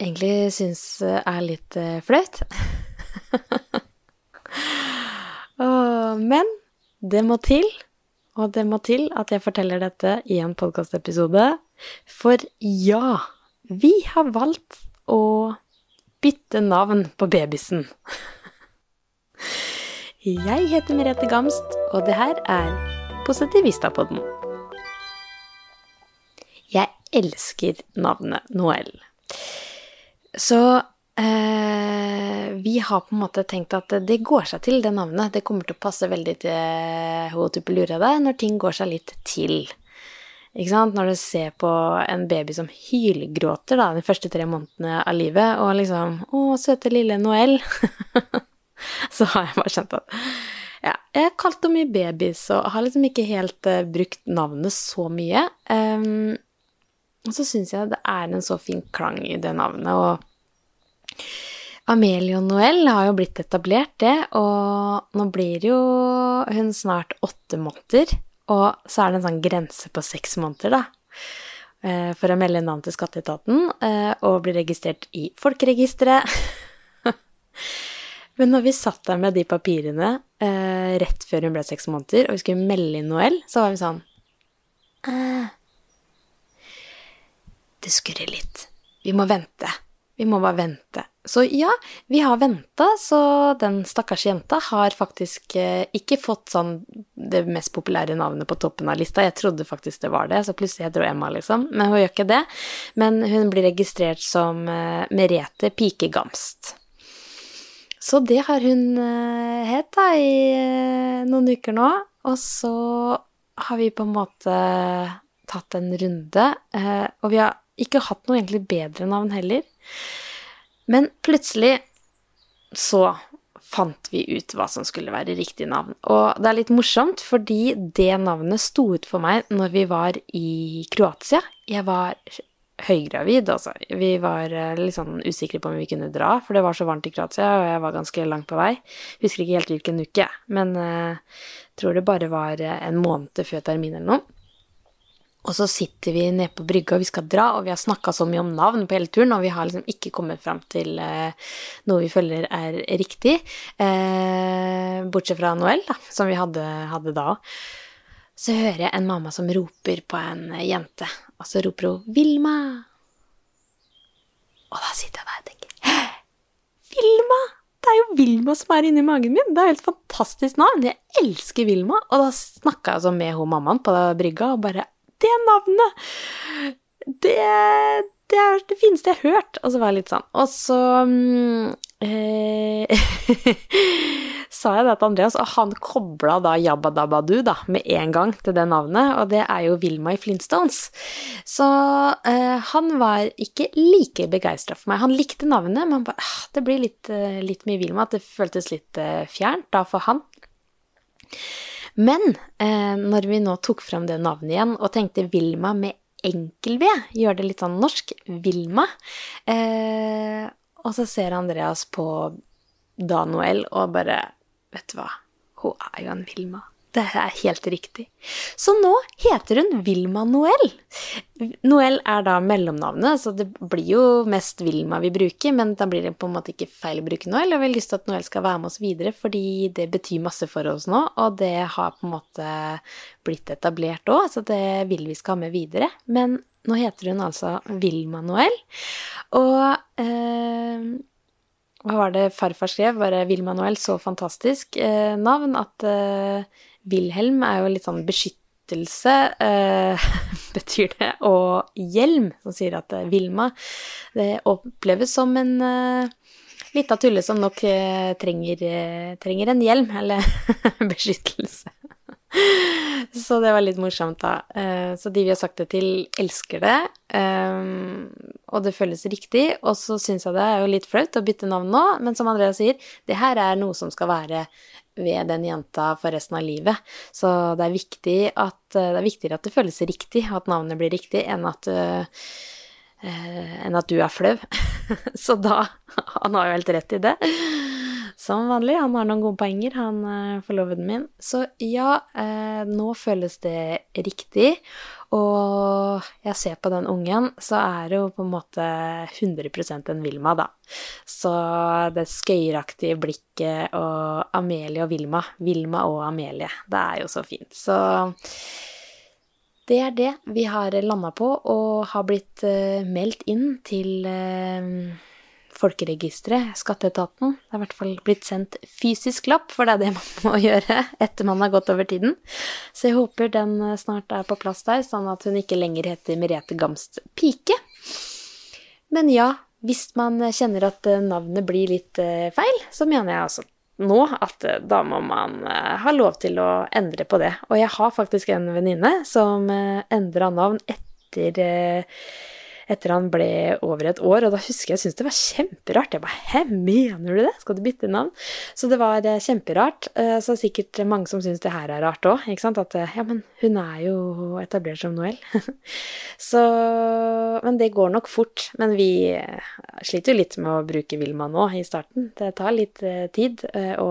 egentlig syns er litt eh, flaut. Men det må til, og det må til at jeg forteller dette i en podkastepisode. For ja, vi har valgt å bytte navn på babysen. Jeg heter Merete Gamst, og det her er Positivistapodden. Jeg elsker navnet Noel. Så eh, vi har på en måte tenkt at det går seg til, det navnet. Det kommer til å passe veldig til hun Tuppelura deg når ting går seg litt til. Ikke sant? Når du ser på en baby som hylgråter da, de første tre månedene av livet, og liksom Å, søte lille Noëlle', så har jeg bare kjent at ja, jeg har kalt henne mye babys og har liksom ikke helt uh, brukt navnet så mye. Um, og så syns jeg det er en så fin klang i det navnet, og Amelie og Noel har jo blitt etablert, det, og nå blir jo hun snart åtte måneder, og så er det en sånn grense på seks måneder, da. eh, For å melde navn til skatteetaten eh, og bli registrert i folkeregisteret. Men når vi satt der med de papirene eh, rett før hun ble seks måneder, og vi skulle melde inn Noel, så var vi sånn Det skurrer litt. Vi må vente. Vi må bare vente. Så ja, vi har venta, så den stakkars jenta har faktisk eh, ikke fått sånn det mest populære navnet på toppen av lista. Jeg trodde faktisk det var det, så plutselig heter hun Emma, liksom. Men hun gjør ikke det. Men hun blir registrert som eh, Merete Pikegamst. Så det har hun hett da i eh, noen uker nå. Og så har vi på en måte tatt en runde, eh, og vi har ikke hatt noe egentlig bedre navn heller. Men plutselig så fant vi ut hva som skulle være riktig navn. Og det er litt morsomt, fordi det navnet sto ut for meg når vi var i Kroatia. Jeg var høygravid, altså. Vi var eh, litt sånn usikre på om vi kunne dra, for det var så varmt i Kroatia, og jeg var ganske langt på vei. Husker ikke helt hvilken uke, men uh, tror det bare var eh, en måned før termin eller noe. Og så sitter vi nede på brygga, og vi skal dra, og vi har snakka så mye om navn på hele turen, og vi har liksom ikke kommet fram til eh, noe vi føler er riktig. Eh, bortsett fra Noel, da, som vi hadde, hadde da òg. Så hører jeg en mamma som roper på en jente, og så roper hun 'Vilma'. Og da sitter jeg der og tenker Vilma! Det er jo Vilma som er inni magen min! Det er jo helt fantastisk navn! Jeg elsker Vilma! Og da snakka jeg altså med hun mammaen på brygga og bare det navnet! Det, det er det fineste jeg har hørt. Og så var jeg litt sånn. Og så mm, eh, sa jeg det til Andreas, og han kobla da Jabba Dabba Du da, med en gang til det navnet, og det er jo Vilma i Flintstones. Så eh, han var ikke like begeistra for meg. Han likte navnet, men bare, ah, det blir litt, eh, litt mye Vilma, at det føltes litt eh, fjernt da for han. Men eh, når vi nå tok fram det navnet igjen og tenkte Vilma med enkel-V, gjør det litt sånn norsk, Vilma, eh, og så ser Andreas på Danuel og bare Vet du hva, hun er jo en Vilma. Det er helt riktig. Så nå heter hun Vilma Noel. Noel er da mellomnavnet, så det blir jo mest Vilma vi bruker, men da blir det på en måte ikke feil å bruke Noel. Og vi har lyst til at Noel skal være med oss videre, fordi det betyr masse for oss nå, og det har på en måte blitt etablert òg, så det vil vi skal ha med videre. Men nå heter hun altså Vilma Noel, og eh, hva var det farfar skrev? Bare Vilma Noel, så fantastisk eh, navn at eh, Wilhelm er jo litt sånn beskyttelse, eh, betyr det, og hjelm, som sier at eh, Vilma det oppleves som en eh, lita tulle som nok eh, trenger, eh, trenger en hjelm, eller beskyttelse. Så det var litt morsomt, da. Eh, Så de vi har sagt det til, elsker det. Eh, og det føles riktig. Og så syns jeg det er jo litt flaut å bytte navn nå, men som Andrea sier, det her er noe som skal være ved den jenta for resten av livet. Så det er, viktig at, det er viktigere at det føles riktig, at navnet blir riktig, enn at, enn at du er flau. så da Han har jo helt rett i det. Som vanlig. Han har noen gode poenger, han uh, forloveden min. Så ja, uh, nå føles det riktig. Og jeg ser på den ungen, så er det jo på en måte 100% en Vilma, da. Så det skøyeraktige blikket og Amelie og Vilma. Vilma og Amelie. Det er jo så fint. Så det er det vi har landa på, og har blitt uh, meldt inn til Folkeregisteret, skatteetaten. Det er i hvert fall blitt sendt fysisk lapp, for det er det man må gjøre etter man har gått over tiden. Så jeg håper den eh, snart er på plass der, sånn at hun ikke lenger heter Merete Gamst Pike. Men ja, hvis man kjenner at eh, navnet blir litt eh, feil, så mener jeg altså nå at da må man ha lov til å endre på det. Og jeg har faktisk en venninne som endra navn etter etter han ble over et år, og da husker jeg jeg syntes det var kjemperart. Jeg bare Hæ, mener du det? Skal du bytte navn? Så det var eh, kjemperart. Eh, så det er sikkert mange som syns det her er rart òg. At eh, ja, men hun er jo etablert som Noel. så Men det går nok fort. Men vi sliter jo litt med å bruke Vilma nå i starten. Det tar litt tid å,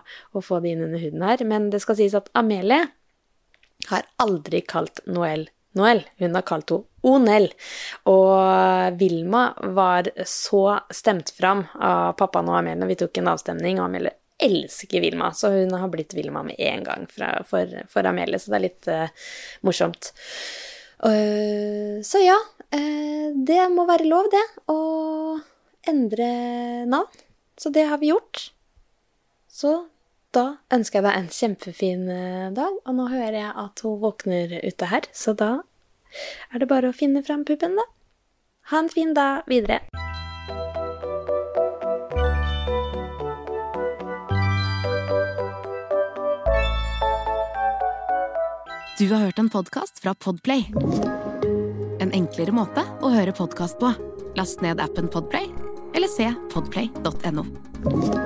å få det inn under huden her. Men det skal sies at Amelie har aldri kalt Noel Noel. Hun har kalt henne Onel. Og Vilma var så stemt fram av pappaen og Amelie. Vi tok en avstemning, og Amelie elsker Vilma, så hun har blitt Vilma med en gang fra, for, for, Amelie, så det er litt uh, morsomt. Uh, så ja, uh, det må være lov, det, å endre navn. Så det har vi gjort. Så da ønsker jeg deg en kjempefin dag, og nå hører jeg at hun våkner ute her, så da er det bare å finne fram puppen, da. Ha en fin dag videre. Du har hørt en podkast fra Podplay. En enklere måte å høre podkast på. Last ned appen Podplay, eller se podplay.no.